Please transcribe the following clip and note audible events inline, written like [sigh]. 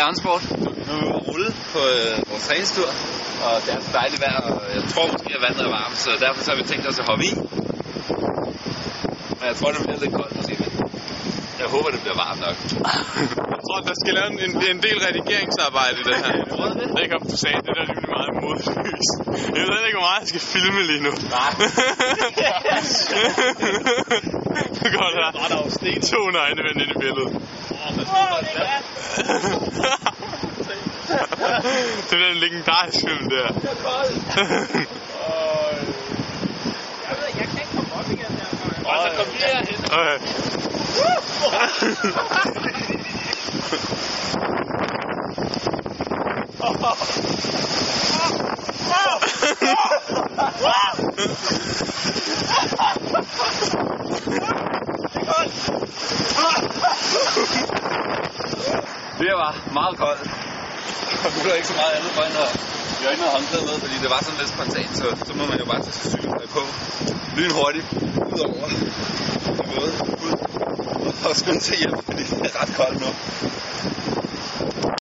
Hej Onsport. Nu er vi rulle på øh, vores træningstur, og det er så dejligt vejr, og jeg tror måske, at vandet er varmt, så derfor så har vi tænkt os at hoppe i. Men jeg tror, det bliver lidt koldt måske, men jeg håber, det bliver varmt nok. Jeg tror, der skal lave en, en del redigeringsarbejde i det her. Det? Om du sagde, det der er rimelig meget modløst. Jeg ved ikke, hvor meget jeg skal filme lige nu. Nej. [laughs] Nu går der to nøgne ven ind i billedet. det er den legendariske film der. Og så kom vi herhen. Okay. Det var meget koldt. Og nu er der ikke så meget andet for end at vi har ikke noget håndklæde med, fordi det var sådan lidt spontant, så, så må man jo bare tage sit cykeltøj på. Lynhurtigt. Ud over. Og måde ud. Og skynde til hjem, fordi det er ret koldt nu.